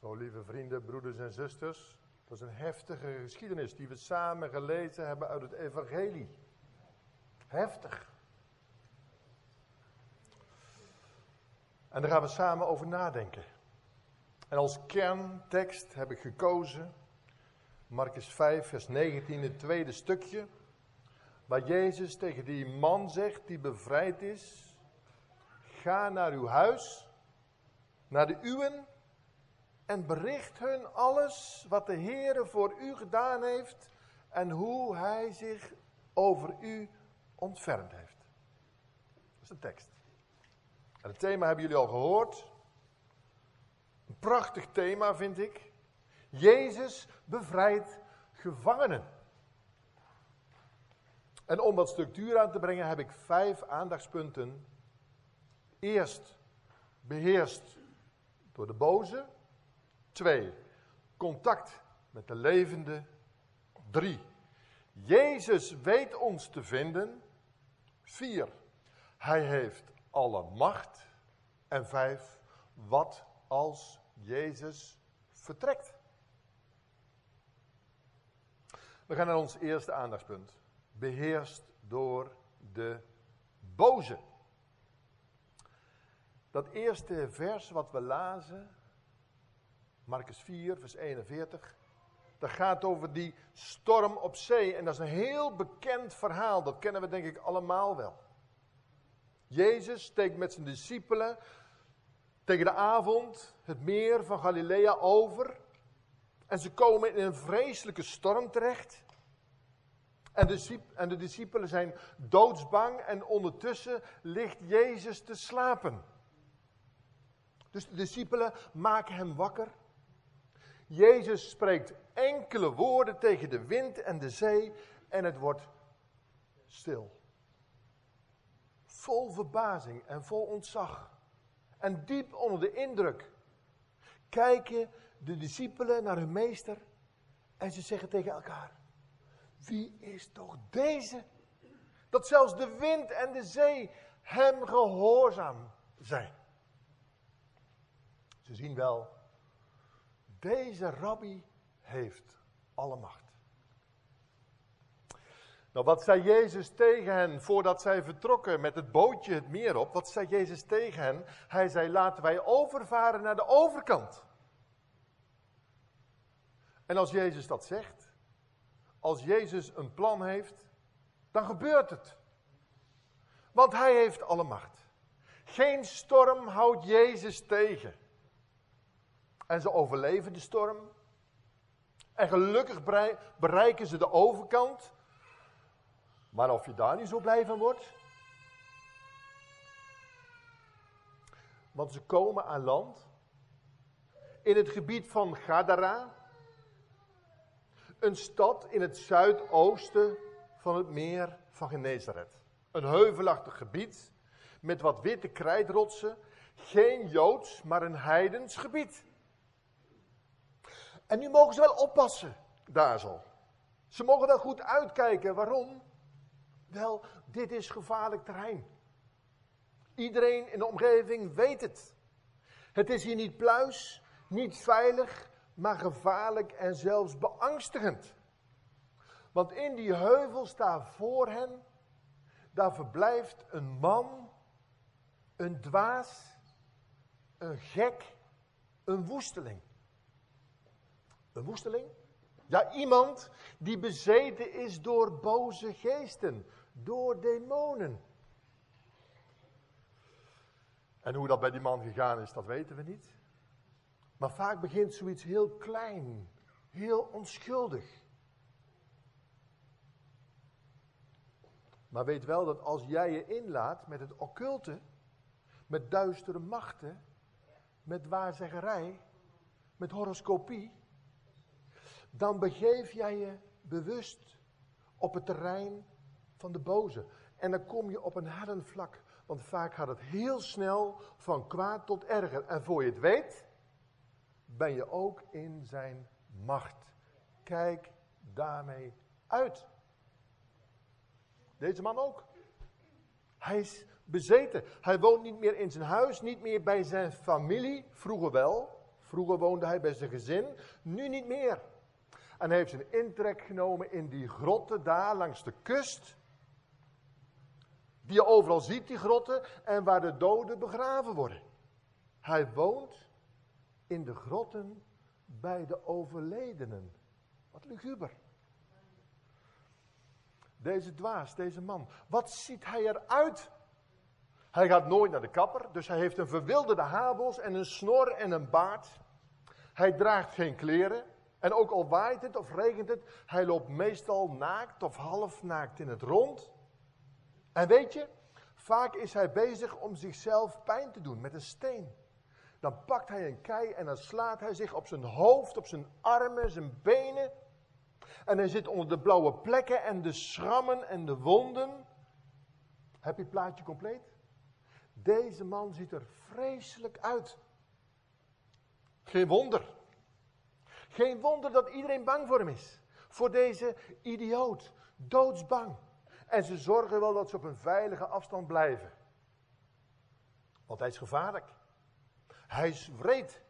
Zo, lieve vrienden, broeders en zusters, dat is een heftige geschiedenis die we samen gelezen hebben uit het Evangelie. Heftig. En daar gaan we samen over nadenken. En als kerntekst heb ik gekozen Marcus 5, vers 19, het tweede stukje. Waar Jezus tegen die man zegt die bevrijd is: Ga naar uw huis, naar de uwen, en bericht hun alles wat de Heere voor u gedaan heeft en hoe hij zich over u ontfermd heeft. Dat is de tekst. Het thema hebben jullie al gehoord. Een prachtig thema vind ik. Jezus bevrijdt gevangenen. En om wat structuur aan te brengen heb ik vijf aandachtspunten. Eerst beheerst door de boze. Twee, contact met de levende. Drie, Jezus weet ons te vinden. Vier, hij heeft alle macht. En vijf, wat als Jezus vertrekt? We gaan naar ons eerste aandachtspunt. Beheerst door de boze. Dat eerste vers wat we lazen, Marcus 4, vers 41, dat gaat over die storm op zee. En dat is een heel bekend verhaal, dat kennen we denk ik allemaal wel. Jezus steekt met zijn discipelen tegen de avond het meer van Galilea over. En ze komen in een vreselijke storm terecht. En de, en de discipelen zijn doodsbang en ondertussen ligt Jezus te slapen. Dus de discipelen maken hem wakker. Jezus spreekt enkele woorden tegen de wind en de zee en het wordt stil. Vol verbazing en vol ontzag. En diep onder de indruk kijken de discipelen naar hun meester en ze zeggen tegen elkaar: Wie is toch deze? Dat zelfs de wind en de zee hem gehoorzaam zijn. Ze zien wel, deze rabbi heeft alle macht. Nou, wat zei Jezus tegen hen voordat zij vertrokken met het bootje het meer op? Wat zei Jezus tegen hen? Hij zei: Laten wij overvaren naar de overkant. En als Jezus dat zegt, als Jezus een plan heeft, dan gebeurt het. Want hij heeft alle macht. Geen storm houdt Jezus tegen. En ze overleven de storm. En gelukkig bereiken ze de overkant. Maar of je daar niet zo blij van wordt. Want ze komen aan land. In het gebied van Gadara. Een stad in het zuidoosten van het meer van Genezaret. Een heuvelachtig gebied met wat witte krijtrotsen. Geen Joods, maar een heidens gebied. En nu mogen ze wel oppassen, daar zo. Ze mogen wel goed uitkijken. Waarom? Wel, dit is gevaarlijk terrein. Iedereen in de omgeving weet het. Het is hier niet pluis, niet veilig, maar gevaarlijk en zelfs beangstigend. Want in die heuvel staat voor hen, daar verblijft een man, een dwaas, een gek, een woesteling. Een woesteling? Ja, iemand die bezeten is door boze geesten, door demonen. En hoe dat bij die man gegaan is, dat weten we niet. Maar vaak begint zoiets heel klein, heel onschuldig. Maar weet wel dat als jij je inlaat met het occulte, met duistere machten, met waarzeggerij, met horoscopie, dan begeef jij je bewust op het terrein van de boze. En dan kom je op een harde vlak. Want vaak gaat het heel snel van kwaad tot erger. En voor je het weet, ben je ook in zijn macht. Kijk daarmee uit. Deze man ook. Hij is bezeten. Hij woont niet meer in zijn huis, niet meer bij zijn familie. Vroeger wel. Vroeger woonde hij bij zijn gezin, nu niet meer. En heeft zijn intrek genomen in die grotten daar langs de kust. Die je overal ziet, die grotten, en waar de doden begraven worden. Hij woont in de grotten bij de overledenen. Wat luguber. Deze dwaas, deze man. Wat ziet hij eruit? Hij gaat nooit naar de kapper, dus hij heeft een verwilderde habels en een snor en een baard. Hij draagt geen kleren. En ook al waait het of regent het, hij loopt meestal naakt of half naakt in het rond. En weet je, vaak is hij bezig om zichzelf pijn te doen met een steen. Dan pakt hij een kei en dan slaat hij zich op zijn hoofd, op zijn armen, zijn benen. En hij zit onder de blauwe plekken en de schrammen en de wonden. Heb je het plaatje compleet? Deze man ziet er vreselijk uit. Geen wonder. Geen wonder dat iedereen bang voor hem is. Voor deze idioot. Doodsbang. En ze zorgen wel dat ze op een veilige afstand blijven. Want hij is gevaarlijk. Hij is wreed.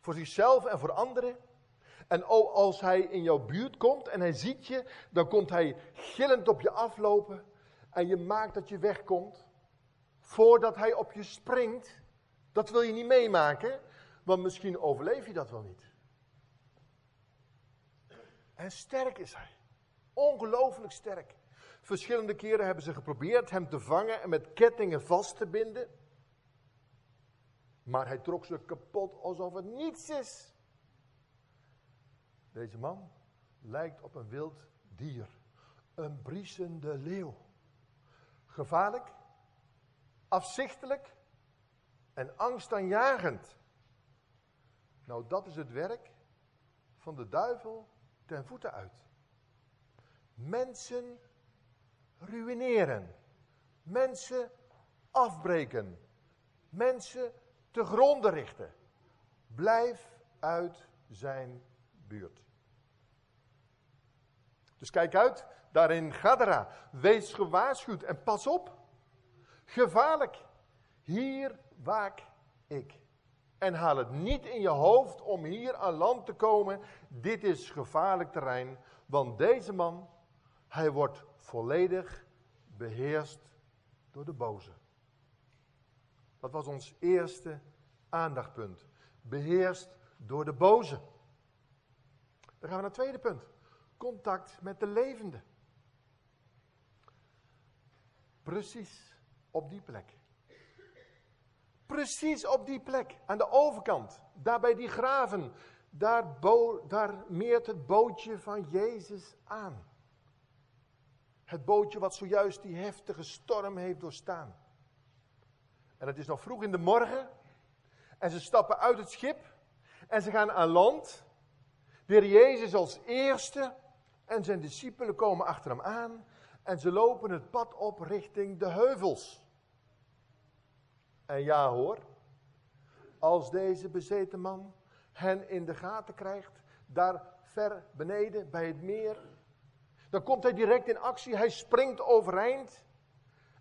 Voor zichzelf en voor anderen. En als hij in jouw buurt komt en hij ziet je, dan komt hij gillend op je aflopen. En je maakt dat je wegkomt. Voordat hij op je springt. Dat wil je niet meemaken. Want misschien overleef je dat wel niet. En sterk is hij. Ongelooflijk sterk. Verschillende keren hebben ze geprobeerd hem te vangen en met kettingen vast te binden. Maar hij trok ze kapot alsof het niets is. Deze man lijkt op een wild dier. Een briesende leeuw. Gevaarlijk, afzichtelijk en angstaanjagend. Nou, dat is het werk van de duivel ten voeten uit. Mensen ruïneren. Mensen afbreken. Mensen te gronden richten. Blijf uit zijn buurt. Dus kijk uit, daarin Gadara. Wees gewaarschuwd en pas op. Gevaarlijk. Hier waak ik. En haal het niet in je hoofd om hier aan land te komen. Dit is gevaarlijk terrein, want deze man, hij wordt volledig beheerst door de boze. Dat was ons eerste aandachtpunt. Beheerst door de boze. Dan gaan we naar het tweede punt. Contact met de levende. Precies op die plek. Precies op die plek, aan de overkant, daar bij die graven, daar, daar meert het bootje van Jezus aan. Het bootje wat zojuist die heftige storm heeft doorstaan. En het is nog vroeg in de morgen. En ze stappen uit het schip. En ze gaan aan land. De Jezus als eerste. En zijn discipelen komen achter hem aan. En ze lopen het pad op richting de heuvels. En ja hoor, als deze bezeten man hen in de gaten krijgt, daar ver beneden bij het meer, dan komt hij direct in actie. Hij springt overeind.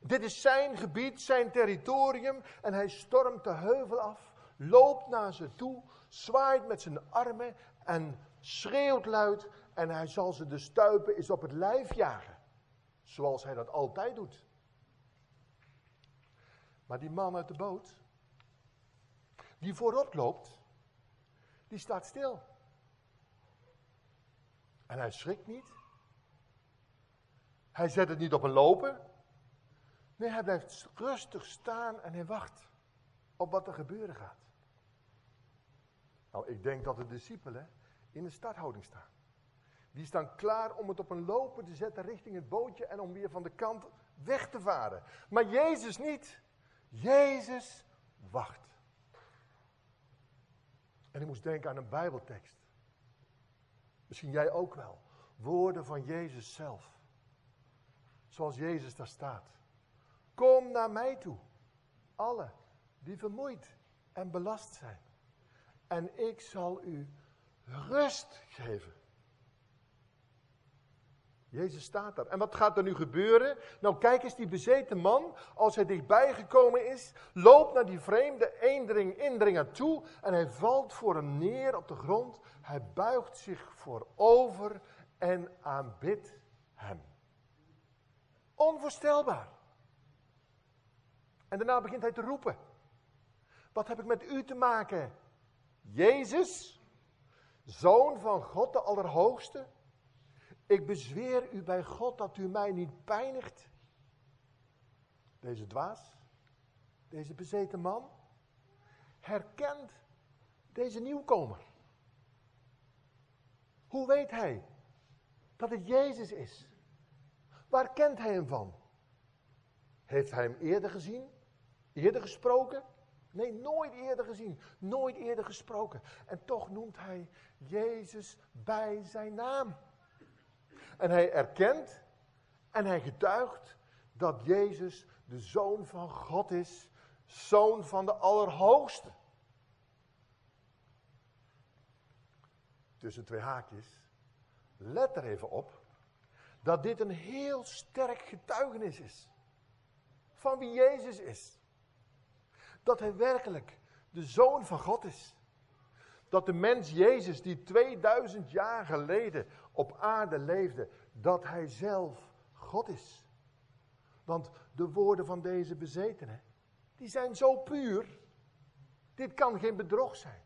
Dit is zijn gebied, zijn territorium. En hij stormt de heuvel af, loopt naar ze toe, zwaait met zijn armen en schreeuwt luid. En hij zal ze de stuipen is op het lijf jagen. Zoals hij dat altijd doet. Maar die man uit de boot, die voorop loopt, die staat stil. En hij schrikt niet. Hij zet het niet op een lopen. Nee, hij blijft rustig staan en hij wacht op wat er gebeuren gaat. Nou, ik denk dat de discipelen in de starthouding staan. Die staan klaar om het op een lopen te zetten richting het bootje en om weer van de kant weg te varen. Maar Jezus niet. Jezus wacht. En ik moest denken aan een Bijbeltekst. Misschien jij ook wel. Woorden van Jezus zelf. Zoals Jezus daar staat. Kom naar mij toe. Alle die vermoeid en belast zijn. En ik zal u rust geven. Jezus staat daar. En wat gaat er nu gebeuren? Nou, kijk eens, die bezeten man, als hij dichtbij gekomen is, loopt naar die vreemde eendring, indringer toe en hij valt voor hem neer op de grond. Hij buigt zich voorover en aanbidt hem. Onvoorstelbaar. En daarna begint hij te roepen. Wat heb ik met u te maken? Jezus, zoon van God de Allerhoogste. Ik bezweer u bij God dat u mij niet pijnigt. Deze dwaas, deze bezeten man, herkent deze nieuwkomer. Hoe weet hij dat het Jezus is? Waar kent hij hem van? Heeft hij hem eerder gezien? Eerder gesproken? Nee, nooit eerder gezien, nooit eerder gesproken. En toch noemt hij Jezus bij zijn naam. En hij erkent en hij getuigt dat Jezus de Zoon van God is, Zoon van de Allerhoogste. Tussen twee haakjes. Let er even op dat dit een heel sterk getuigenis is van wie Jezus is. Dat hij werkelijk de Zoon van God is. Dat de mens Jezus, die 2000 jaar geleden op aarde leefde, dat hij zelf God is. Want de woorden van deze bezetenen, die zijn zo puur. Dit kan geen bedrog zijn.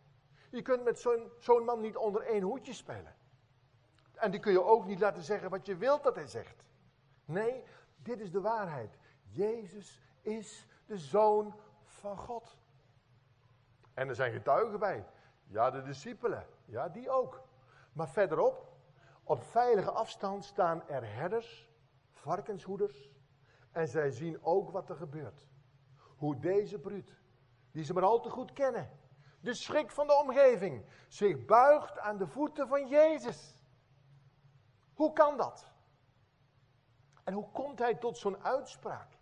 Je kunt met zo'n man niet onder één hoedje spelen. En die kun je ook niet laten zeggen wat je wilt dat hij zegt. Nee, dit is de waarheid. Jezus is de zoon van God. En er zijn getuigen bij. Ja, de discipelen. Ja, die ook. Maar verderop, op veilige afstand staan er herders, varkenshoeders. En zij zien ook wat er gebeurt. Hoe deze bruut, die ze maar al te goed kennen, de schrik van de omgeving, zich buigt aan de voeten van Jezus. Hoe kan dat? En hoe komt hij tot zo'n uitspraak?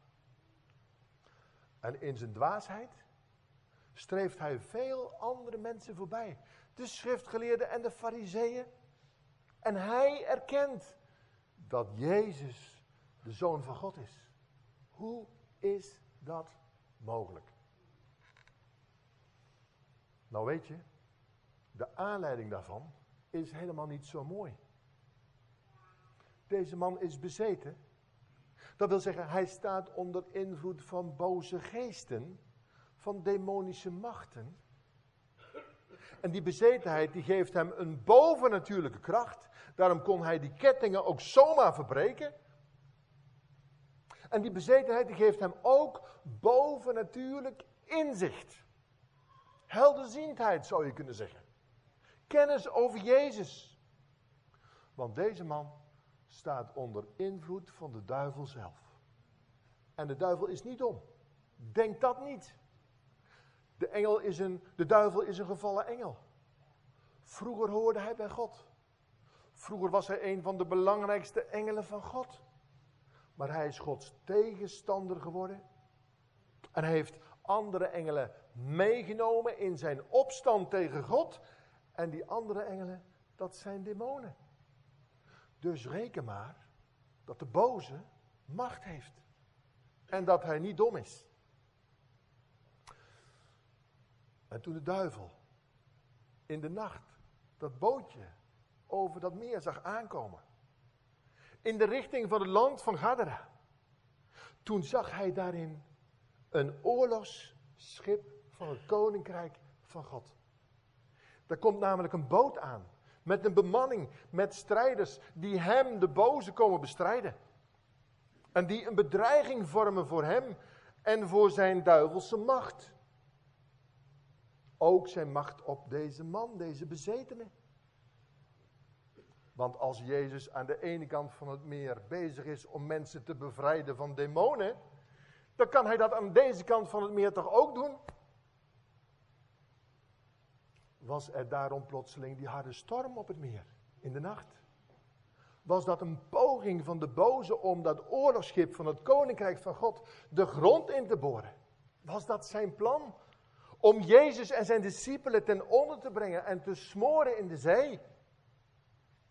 En in zijn dwaasheid streeft hij veel andere mensen voorbij. De schriftgeleerden en de fariseeën. En hij erkent dat Jezus de Zoon van God is. Hoe is dat mogelijk? Nou weet je, de aanleiding daarvan is helemaal niet zo mooi. Deze man is bezeten. Dat wil zeggen, hij staat onder invloed van boze geesten, van demonische machten. En die bezetenheid die geeft hem een bovennatuurlijke kracht. Daarom kon hij die kettingen ook zomaar verbreken. En die bezetenheid die geeft hem ook bovennatuurlijk inzicht. Helderziendheid zou je kunnen zeggen. Kennis over Jezus. Want deze man staat onder invloed van de duivel zelf. En de duivel is niet dom. Denk dat niet. De, engel is een, de duivel is een gevallen engel. Vroeger hoorde hij bij God. Vroeger was hij een van de belangrijkste engelen van God. Maar hij is Gods tegenstander geworden. En hij heeft andere engelen meegenomen in zijn opstand tegen God. En die andere engelen, dat zijn demonen. Dus reken maar dat de boze macht heeft. En dat hij niet dom is. En toen de duivel in de nacht dat bootje over dat meer zag aankomen. In de richting van het land van Gadara. Toen zag hij daarin een oorlogsschip van het koninkrijk van God. Er komt namelijk een boot aan. Met een bemanning, met strijders die hem, de boze, komen bestrijden. En die een bedreiging vormen voor hem en voor zijn duivelse macht. Ook zijn macht op deze man, deze bezetene. Want als Jezus aan de ene kant van het meer bezig is om mensen te bevrijden van demonen, dan kan hij dat aan deze kant van het meer toch ook doen? Was er daarom plotseling die harde storm op het meer in de nacht? Was dat een poging van de boze om dat oorlogsschip van het koninkrijk van God de grond in te boren? Was dat zijn plan? Om Jezus en zijn discipelen ten onder te brengen en te smoren in de zee?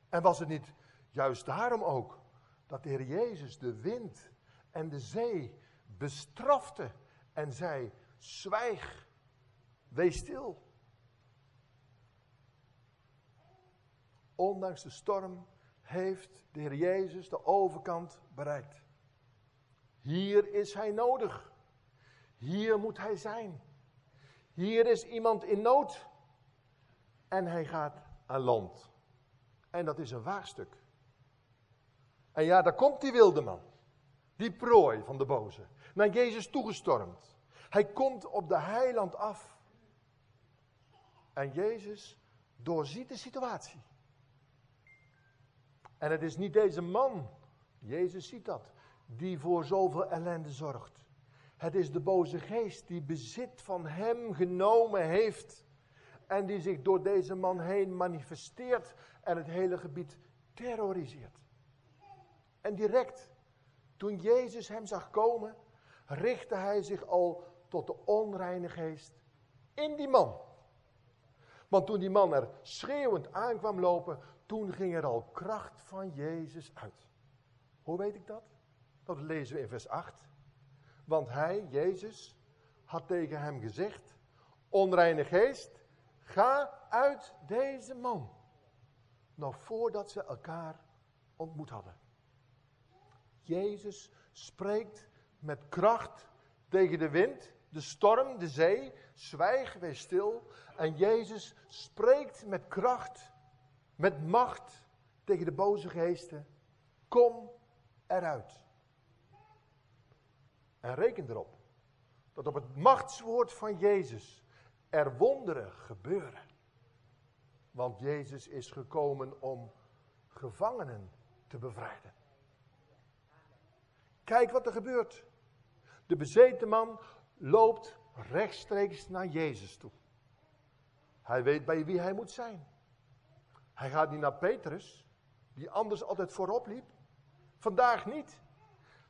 En was het niet juist daarom ook dat de Heer Jezus de wind en de zee bestrafte en zei: Zwijg, wees stil. Ondanks de storm heeft de Heer Jezus de overkant bereikt. Hier is Hij nodig. Hier moet Hij zijn. Hier is iemand in nood. En Hij gaat aan land. En dat is een waagstuk. En ja, daar komt die wilde man. Die prooi van de boze. Naar Jezus toegestormd. Hij komt op de heiland af. En Jezus doorziet de situatie. En het is niet deze man, Jezus ziet dat, die voor zoveel ellende zorgt. Het is de boze geest die bezit van hem genomen heeft. En die zich door deze man heen manifesteert en het hele gebied terroriseert. En direct, toen Jezus hem zag komen, richtte hij zich al tot de onreine geest in die man. Want toen die man er schreeuwend aankwam lopen, toen ging er al kracht van Jezus uit. Hoe weet ik dat? Dat lezen we in vers 8. Want hij, Jezus, had tegen hem gezegd: Onreine geest, ga uit deze man. Nog voordat ze elkaar ontmoet hadden. Jezus spreekt met kracht tegen de wind, de storm, de zee. Zwijg, wees stil. En Jezus spreekt met kracht met macht tegen de boze geesten. Kom eruit. En reken erop dat op het machtswoord van Jezus er wonderen gebeuren. Want Jezus is gekomen om gevangenen te bevrijden. Kijk wat er gebeurt. De bezeten man loopt rechtstreeks naar Jezus toe. Hij weet bij wie hij moet zijn. Hij gaat niet naar Petrus, die anders altijd voorop liep. Vandaag niet.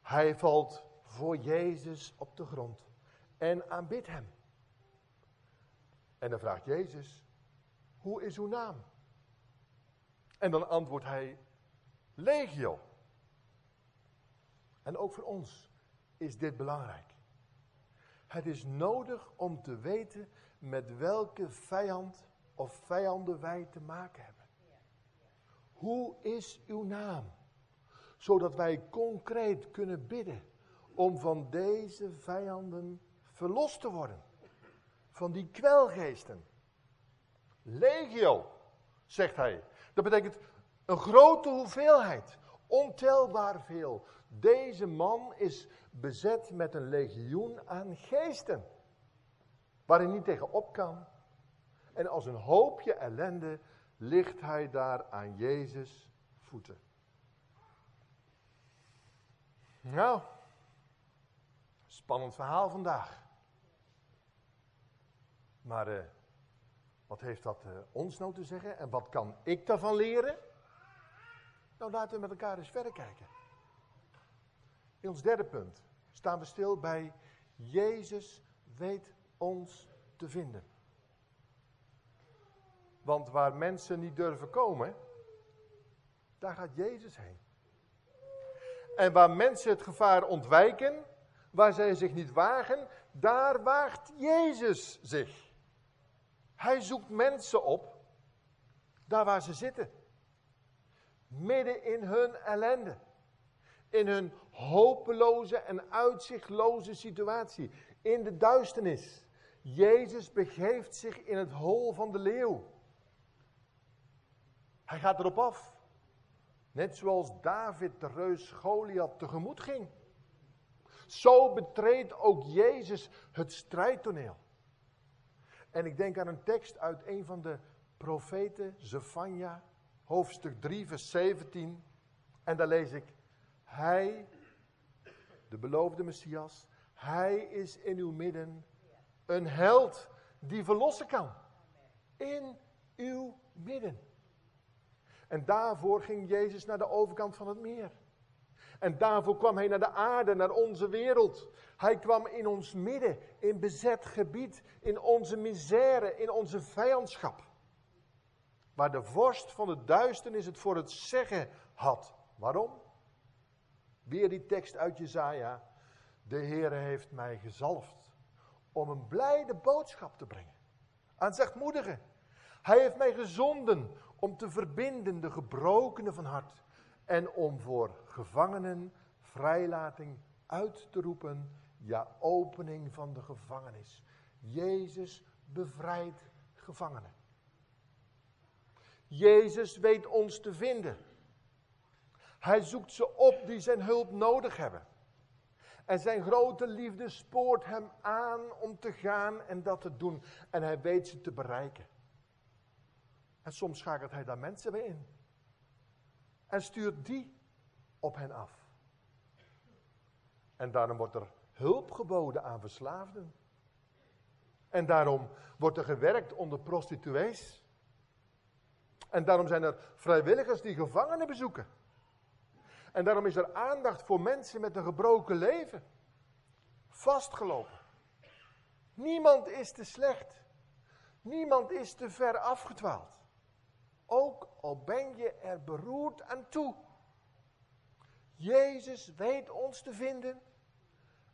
Hij valt voor Jezus op de grond en aanbidt hem. En dan vraagt Jezus, hoe is uw naam? En dan antwoordt hij, legio. En ook voor ons is dit belangrijk. Het is nodig om te weten met welke vijand of vijanden wij te maken hebben. Hoe is uw naam? Zodat wij concreet kunnen bidden om van deze vijanden verlost te worden. Van die kwelgeesten. Legio, zegt hij. Dat betekent een grote hoeveelheid. Ontelbaar veel. Deze man is bezet met een legioen aan geesten. Waar hij niet tegen op kan. En als een hoopje ellende ligt hij daar aan Jezus voeten. Nou, spannend verhaal vandaag. Maar uh, wat heeft dat uh, ons nou te zeggen en wat kan ik daarvan leren? Nou, laten we met elkaar eens verder kijken. In ons derde punt staan we stil bij Jezus weet ons te vinden. Want waar mensen niet durven komen, daar gaat Jezus heen. En waar mensen het gevaar ontwijken, waar zij zich niet wagen, daar waagt Jezus zich. Hij zoekt mensen op, daar waar ze zitten. Midden in hun ellende. In hun hopeloze en uitzichtloze situatie. In de duisternis. Jezus begeeft zich in het hol van de leeuw. Hij gaat erop af. Net zoals David de reus Goliath tegemoet ging. Zo betreedt ook Jezus het strijdtoneel. En ik denk aan een tekst uit een van de profeten, Zephania, hoofdstuk 3, vers 17. En daar lees ik, Hij, de beloofde Messias, Hij is in uw midden een held die verlossen kan. In uw midden. En daarvoor ging Jezus naar de overkant van het meer. En daarvoor kwam hij naar de aarde, naar onze wereld. Hij kwam in ons midden, in bezet gebied, in onze misère, in onze vijandschap. Waar de vorst van de duisternis het voor het zeggen had. Waarom? Weer die tekst uit Jezaja. De Heere heeft mij gezalfd om een blijde boodschap te brengen. Aan zachtmoedigen. Hij heeft mij gezonden om te verbinden de gebrokenen van hart. En om voor gevangenen vrijlating uit te roepen. Ja, opening van de gevangenis. Jezus bevrijdt gevangenen. Jezus weet ons te vinden. Hij zoekt ze op die zijn hulp nodig hebben. En zijn grote liefde spoort hem aan om te gaan en dat te doen. En hij weet ze te bereiken. En soms schakelt hij daar mensen mee in. En stuurt die op hen af. En daarom wordt er hulp geboden aan verslaafden. En daarom wordt er gewerkt onder prostituees. En daarom zijn er vrijwilligers die gevangenen bezoeken. En daarom is er aandacht voor mensen met een gebroken leven. Vastgelopen. Niemand is te slecht. Niemand is te ver afgedwaald. Ook al ben je er beroerd aan toe. Jezus weet ons te vinden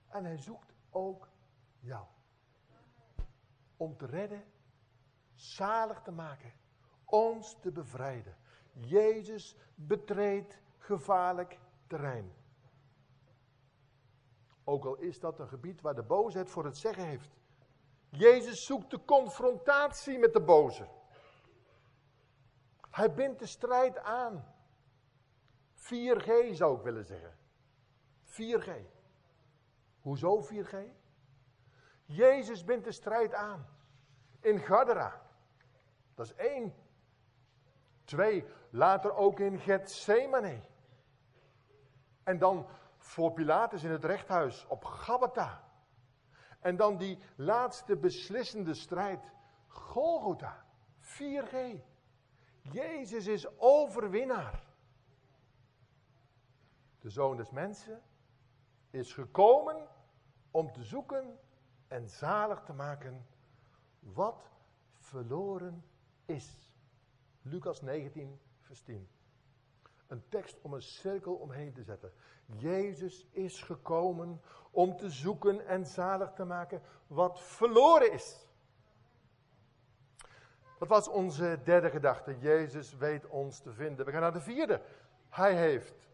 en hij zoekt ook jou. Om te redden, zalig te maken, ons te bevrijden. Jezus betreedt gevaarlijk terrein. Ook al is dat een gebied waar de boosheid voor het zeggen heeft. Jezus zoekt de confrontatie met de boze. Hij bindt de strijd aan. 4G zou ik willen zeggen. 4G. Hoezo 4G? Jezus bindt de strijd aan. In Gadara. Dat is één. Twee, later ook in Gethsemane. En dan voor Pilatus in het rechthuis op Gabata. En dan die laatste beslissende strijd. Golgotha. 4G. Jezus is overwinnaar. De zoon des mensen is gekomen om te zoeken en zalig te maken wat verloren is. Lucas 19, vers 10. Een tekst om een cirkel omheen te zetten. Jezus is gekomen om te zoeken en zalig te maken wat verloren is. Dat was onze derde gedachte. Jezus weet ons te vinden. We gaan naar de vierde. Hij heeft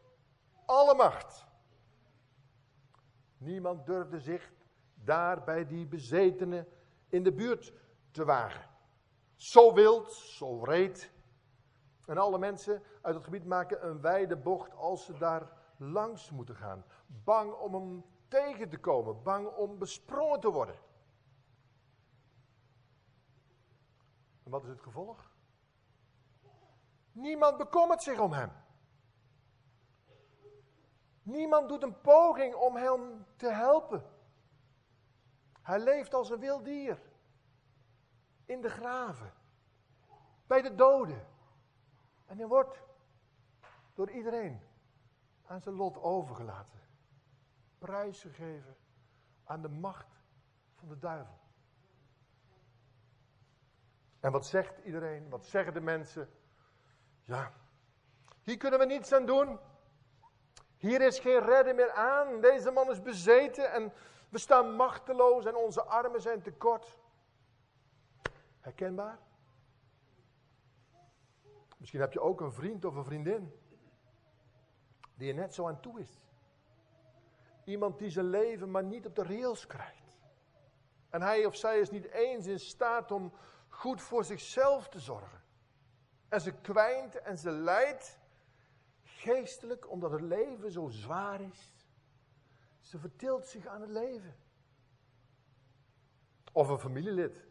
alle macht. Niemand durfde zich daar bij die bezetenen in de buurt te wagen. Zo wild, zo reed. En alle mensen uit het gebied maken een wijde bocht als ze daar langs moeten gaan. Bang om hem tegen te komen, bang om besprongen te worden. En wat is het gevolg? Niemand bekommert zich om hem. Niemand doet een poging om hem te helpen. Hij leeft als een wild dier. In de graven. Bij de doden. En hij wordt door iedereen aan zijn lot overgelaten. Prijsgegeven aan de macht van de duivel. En wat zegt iedereen? Wat zeggen de mensen? Ja, hier kunnen we niets aan doen. Hier is geen redden meer aan. Deze man is bezeten en we staan machteloos en onze armen zijn tekort. Herkenbaar? Misschien heb je ook een vriend of een vriendin die er net zo aan toe is. Iemand die zijn leven maar niet op de rails krijgt. En hij of zij is niet eens in staat om goed voor zichzelf te zorgen. En ze kwijnt en ze lijdt geestelijk omdat het leven zo zwaar is. Ze vertilt zich aan het leven. Of een familielid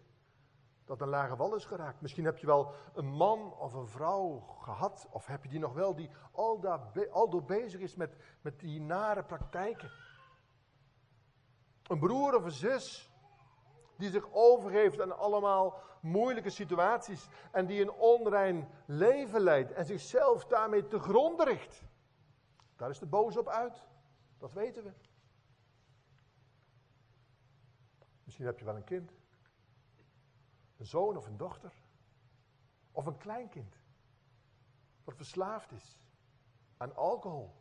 dat een lage wal is geraakt. Misschien heb je wel een man of een vrouw gehad, of heb je die nog wel, die al, door bezig is met, met die nare praktijken. Een broer of een zus die zich overgeeft aan allemaal moeilijke situaties en die een onrein leven leidt en zichzelf daarmee te gronden richt. Daar is de boos op uit. Dat weten we. Misschien heb je wel een kind. Een zoon of een dochter. Of een kleinkind. Dat verslaafd is aan alcohol.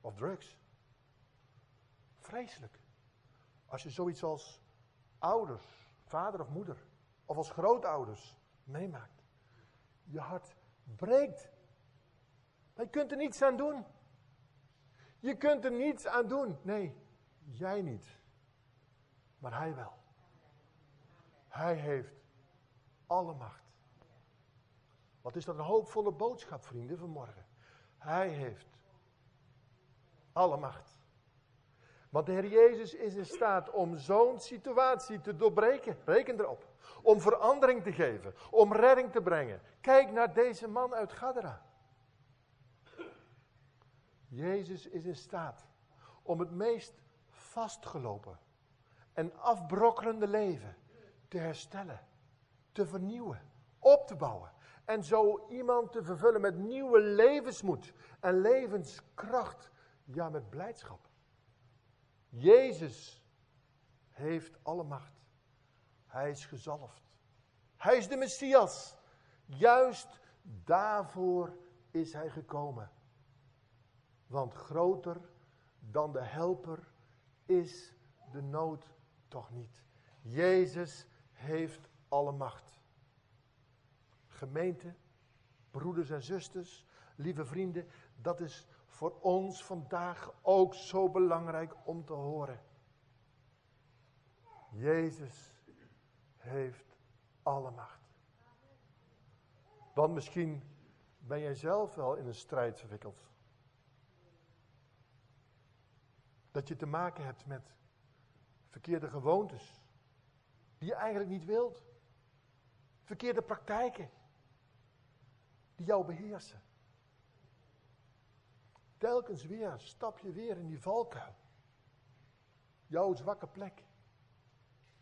of drugs. Vreselijk. Als je zoiets als ouders, vader of moeder, of als grootouders meemaakt. Je hart breekt. Maar je kunt er niets aan doen. Je kunt er niets aan doen. Nee, jij niet. Maar hij wel. Hij heeft alle macht. Wat is dat een hoopvolle boodschap, vrienden, vanmorgen. Hij heeft alle macht. Want de Heer Jezus is in staat om zo'n situatie te doorbreken. Reken erop. Om verandering te geven. Om redding te brengen. Kijk naar deze man uit Gadara. Jezus is in staat om het meest vastgelopen en afbrokkelende leven te herstellen, te vernieuwen, op te bouwen. En zo iemand te vervullen met nieuwe levensmoed en levenskracht. Ja, met blijdschap. Jezus heeft alle macht. Hij is gezalfd. Hij is de Messias. Juist daarvoor is hij gekomen. Want groter dan de helper is de nood toch niet. Jezus heeft alle macht. Gemeente, broeders en zusters, lieve vrienden, dat is voor ons vandaag ook zo belangrijk om te horen. Jezus heeft alle macht. Want misschien ben jij zelf wel in een strijd verwikkeld. Dat je te maken hebt met verkeerde gewoontes. Die je eigenlijk niet wilt. Verkeerde praktijken. Die jou beheersen. Telkens weer stap je weer in die valkuil. Jouw zwakke plek.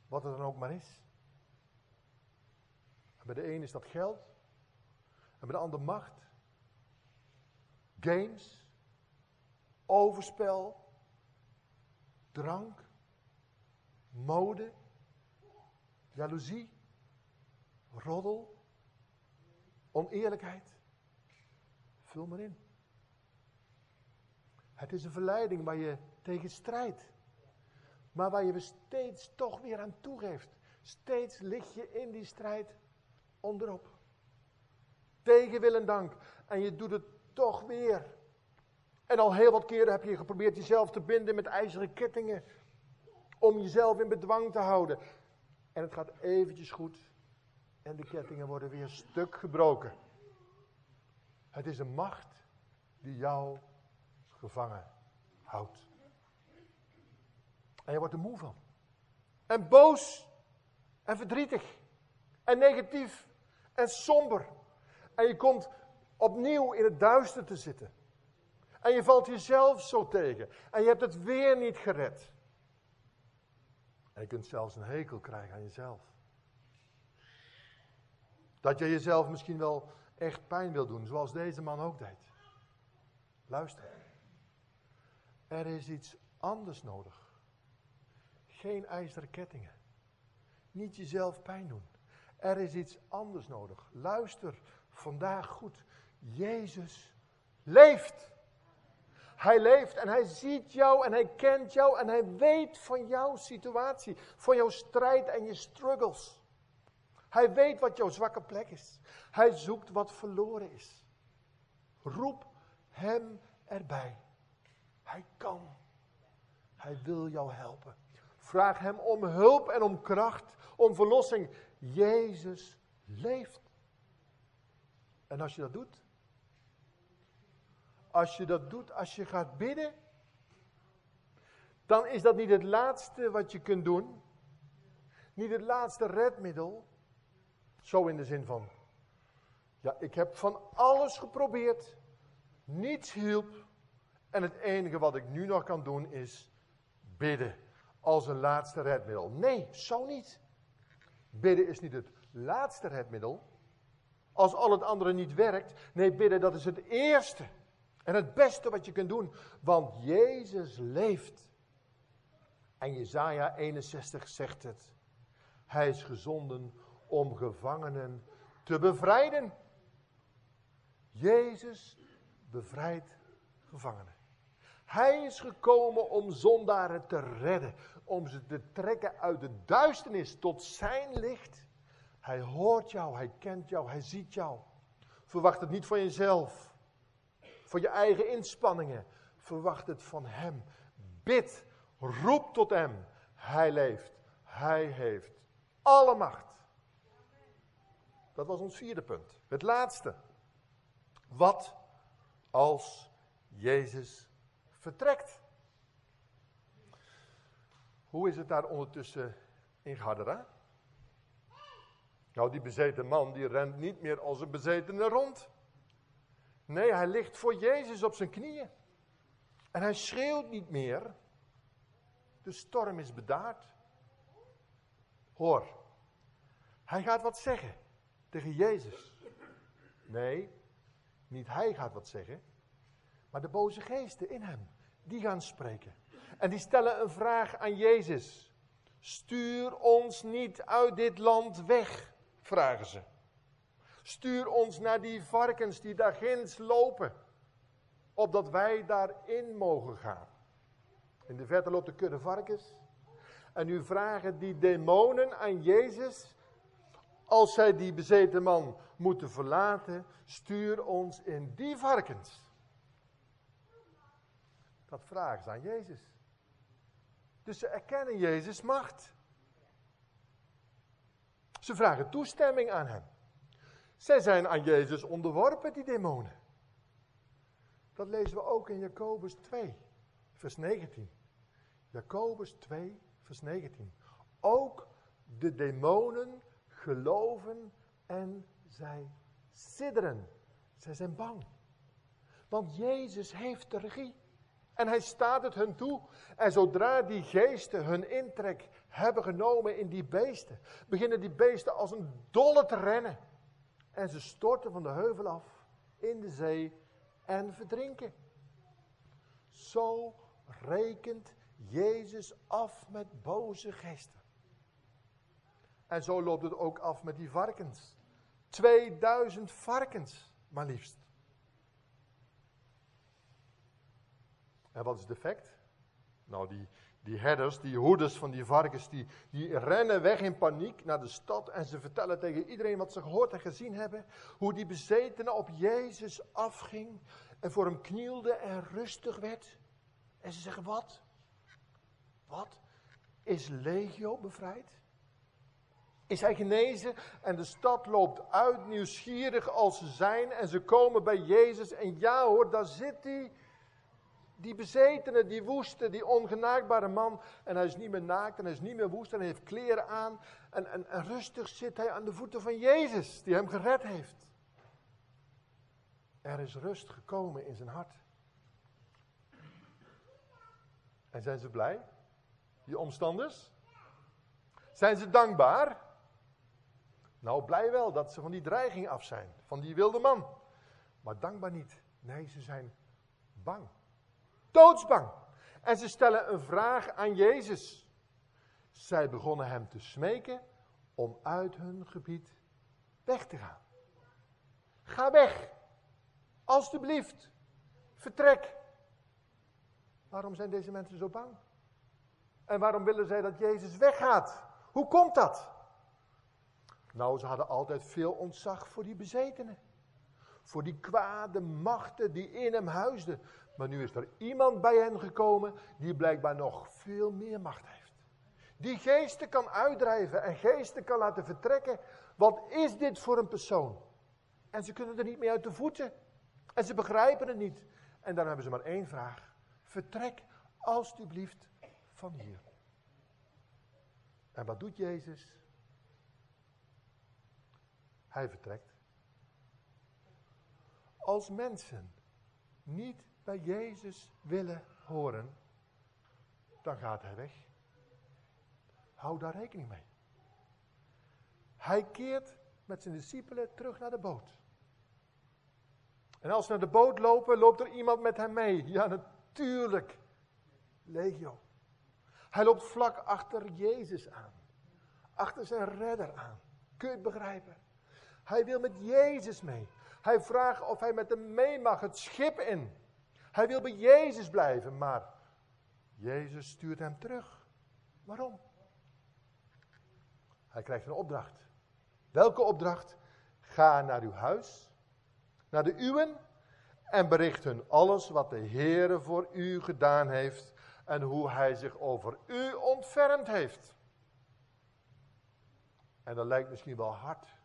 Wat het dan ook maar is. Bij de een is dat geld. En bij de ander macht. Games. Overspel. Drank. Mode. Jaloezie. Roddel. Oneerlijkheid. Vul maar in. Het is een verleiding waar je tegen strijdt. Maar waar je steeds toch weer aan toegeeft. Steeds lig je in die strijd onderop. Tegen wil en dank. En je doet het toch weer. En al heel wat keren heb je geprobeerd jezelf te binden met ijzeren kettingen. Om jezelf in bedwang te houden. En het gaat eventjes goed. En de kettingen worden weer stuk gebroken. Het is een macht die jou gevangen houdt. En je wordt er moe van. En boos. En verdrietig. En negatief. En somber. En je komt opnieuw in het duister te zitten. En je valt jezelf zo tegen. En je hebt het weer niet gered. En je kunt zelfs een hekel krijgen aan jezelf. Dat je jezelf misschien wel echt pijn wil doen, zoals deze man ook deed. Luister. Er is iets anders nodig. Geen ijzeren kettingen. Niet jezelf pijn doen. Er is iets anders nodig. Luister vandaag goed. Jezus leeft. Hij leeft en hij ziet jou en hij kent jou en hij weet van jouw situatie, van jouw strijd en je struggles. Hij weet wat jouw zwakke plek is. Hij zoekt wat verloren is. Roep hem erbij. Hij kan. Hij wil jou helpen. Vraag hem om hulp en om kracht, om verlossing. Jezus leeft. En als je dat doet, als je dat doet, als je gaat bidden, dan is dat niet het laatste wat je kunt doen. Niet het laatste redmiddel. Zo in de zin van, ja, ik heb van alles geprobeerd. Niets hielp. En het enige wat ik nu nog kan doen is bidden. Als een laatste redmiddel. Nee, zo niet. Bidden is niet het laatste redmiddel. Als al het andere niet werkt. Nee, bidden dat is het eerste. En het beste wat je kunt doen. Want Jezus leeft. En Jezaja 61 zegt het. Hij is gezonden om gevangenen te bevrijden. Jezus bevrijdt gevangenen. Hij is gekomen om zondaren te redden, om ze te trekken uit de duisternis tot zijn licht. Hij hoort jou, hij kent jou, hij ziet jou. Verwacht het niet van jezelf, voor je eigen inspanningen. Verwacht het van hem. Bid, roep tot hem. Hij leeft, hij heeft alle macht. Dat was ons vierde punt. Het laatste. Wat als Jezus vertrekt? Hoe is het daar ondertussen in Gadara? Nou, die bezeten man die rent niet meer als een bezetene rond. Nee, hij ligt voor Jezus op zijn knieën. En hij schreeuwt niet meer. De storm is bedaard. Hoor, hij gaat wat zeggen tegen Jezus. Nee, niet hij gaat wat zeggen, maar de boze geesten in hem, die gaan spreken. En die stellen een vraag aan Jezus. Stuur ons niet uit dit land weg, vragen ze. Stuur ons naar die varkens die daar ginds lopen, opdat wij daarin mogen gaan. In de verte loopt de kudde varkens. En nu vragen die demonen aan Jezus, als zij die bezeten man moeten verlaten, stuur ons in die varkens. Dat vragen ze aan Jezus. Dus ze erkennen Jezus' macht. Ze vragen toestemming aan hem. Zij zijn aan Jezus onderworpen, die demonen. Dat lezen we ook in Jacobus 2, vers 19. Jacobus 2, vers 19. Ook de demonen geloven en zij sidderen. Zij zijn bang. Want Jezus heeft de regie. En hij staat het hun toe. En zodra die geesten hun intrek hebben genomen in die beesten, beginnen die beesten als een dolle te rennen. En ze storten van de heuvel af in de zee en verdrinken. Zo rekent Jezus af met boze geesten. En zo loopt het ook af met die varkens. 2000 varkens, maar liefst. En wat is het effect? Nou, die, die herders, die hoeders van die varkens, die, die rennen weg in paniek naar de stad en ze vertellen tegen iedereen wat ze gehoord en gezien hebben, hoe die bezetene op Jezus afging en voor hem knielde en rustig werd. En ze zeggen, wat? Wat? Is Legio bevrijd? Is hij genezen? En de stad loopt uit, nieuwsgierig als ze zijn. En ze komen bij Jezus. En ja hoor, daar zit hij. Die bezetene, die woeste, die ongenaakbare man. En hij is niet meer naakt en hij is niet meer woest en hij heeft kleren aan. En, en, en rustig zit hij aan de voeten van Jezus, die hem gered heeft. Er is rust gekomen in zijn hart. En zijn ze blij? Die omstanders? Zijn ze dankbaar? Nou, blij wel dat ze van die dreiging af zijn, van die wilde man. Maar dankbaar niet. Nee, ze zijn bang. Doodsbang. En ze stellen een vraag aan Jezus. Zij begonnen hem te smeken om uit hun gebied weg te gaan. Ga weg. Alsjeblieft. Vertrek. Waarom zijn deze mensen zo bang? En waarom willen zij dat Jezus weggaat? Hoe komt dat? Nou, ze hadden altijd veel ontzag voor die bezetenen. Voor die kwade machten die in hem huisden. Maar nu is er iemand bij hen gekomen die blijkbaar nog veel meer macht heeft. Die geesten kan uitdrijven en geesten kan laten vertrekken. Wat is dit voor een persoon? En ze kunnen er niet meer uit de voeten. En ze begrijpen het niet. En dan hebben ze maar één vraag. Vertrek alstublieft van hier. En wat doet Jezus? Hij vertrekt. Als mensen niet bij Jezus willen horen, dan gaat hij weg. Hou daar rekening mee. Hij keert met zijn discipelen terug naar de boot. En als ze naar de boot lopen, loopt er iemand met hem mee. Ja, natuurlijk. Legio. Hij loopt vlak achter Jezus aan. Achter zijn redder aan. Kun je het begrijpen? Hij wil met Jezus mee. Hij vraagt of hij met hem mee mag, het schip in. Hij wil bij Jezus blijven, maar Jezus stuurt hem terug. Waarom? Hij krijgt een opdracht. Welke opdracht? Ga naar uw huis, naar de uwen, en bericht hun alles wat de Heere voor u gedaan heeft en hoe hij zich over u ontfermd heeft. En dat lijkt misschien wel hard.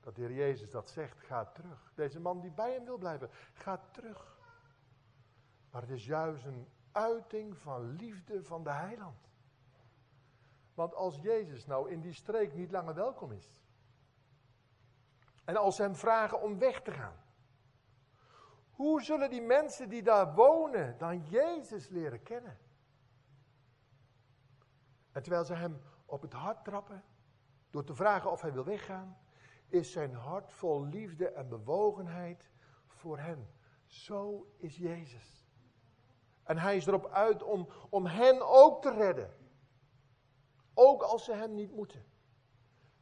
Dat de Heer Jezus dat zegt, ga terug. Deze man die bij hem wil blijven, ga terug. Maar het is juist een uiting van liefde van de heiland. Want als Jezus nou in die streek niet langer welkom is. En als ze hem vragen om weg te gaan. Hoe zullen die mensen die daar wonen dan Jezus leren kennen? En terwijl ze hem op het hart trappen, door te vragen of hij wil weggaan, is zijn hart vol liefde en bewogenheid voor hen. Zo is Jezus. En hij is erop uit om, om hen ook te redden. Ook als ze hem niet moeten.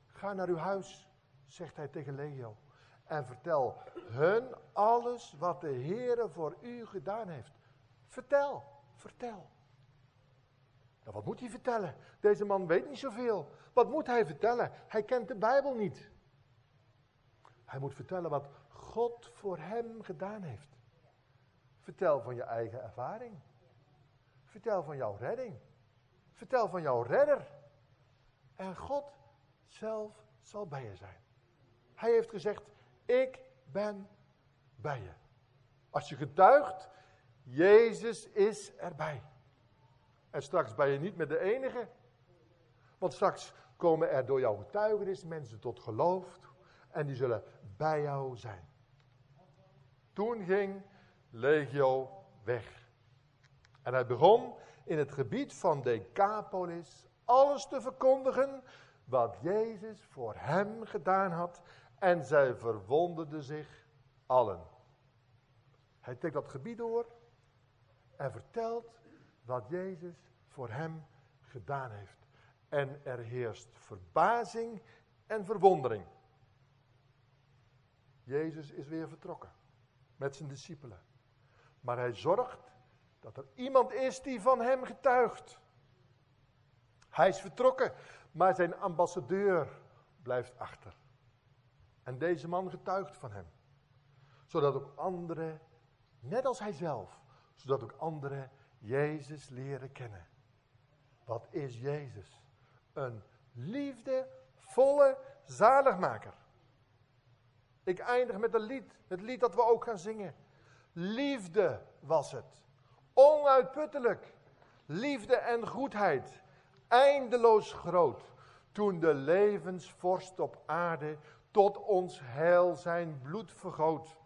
Ga naar uw huis, zegt hij tegen Leo. En vertel hun alles wat de Heere voor u gedaan heeft. Vertel, vertel. Nou, wat moet hij vertellen? Deze man weet niet zoveel. Wat moet hij vertellen? Hij kent de Bijbel niet. Hij moet vertellen wat God voor hem gedaan heeft. Vertel van je eigen ervaring. Vertel van jouw redding. Vertel van jouw redder. En God zelf zal bij je zijn. Hij heeft gezegd, ik ben bij je. Als je getuigt, Jezus is erbij. En straks ben je niet met de enige. Want straks komen er door jouw getuigenis mensen tot geloof. En die zullen bij jou zijn. Toen ging Legio weg. En hij begon in het gebied van Decapolis alles te verkondigen wat Jezus voor hem gedaan had. En zij verwonderden zich allen. Hij trekt dat gebied door en vertelt wat Jezus voor hem gedaan heeft. En er heerst verbazing en verwondering. Jezus is weer vertrokken met zijn discipelen. Maar hij zorgt dat er iemand is die van hem getuigt. Hij is vertrokken, maar zijn ambassadeur blijft achter. En deze man getuigt van hem. Zodat ook anderen, net als hij zelf, zodat ook anderen Jezus leren kennen. Wat is Jezus? Een liefdevolle zaligmaker. Ik eindig met een lied, het lied dat we ook gaan zingen. Liefde was het. Onuitputtelijk. Liefde en goedheid. Eindeloos groot. Toen de levensvorst op aarde tot ons heil zijn bloed vergoot.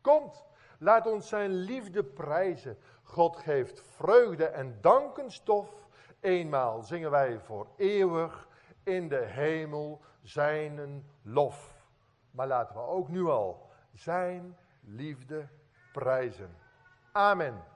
Komt, laat ons zijn liefde prijzen. God geeft vreugde en dankenstof. Eenmaal zingen wij voor eeuwig in de hemel zijn lof. Maar laten we ook nu al zijn liefde prijzen. Amen.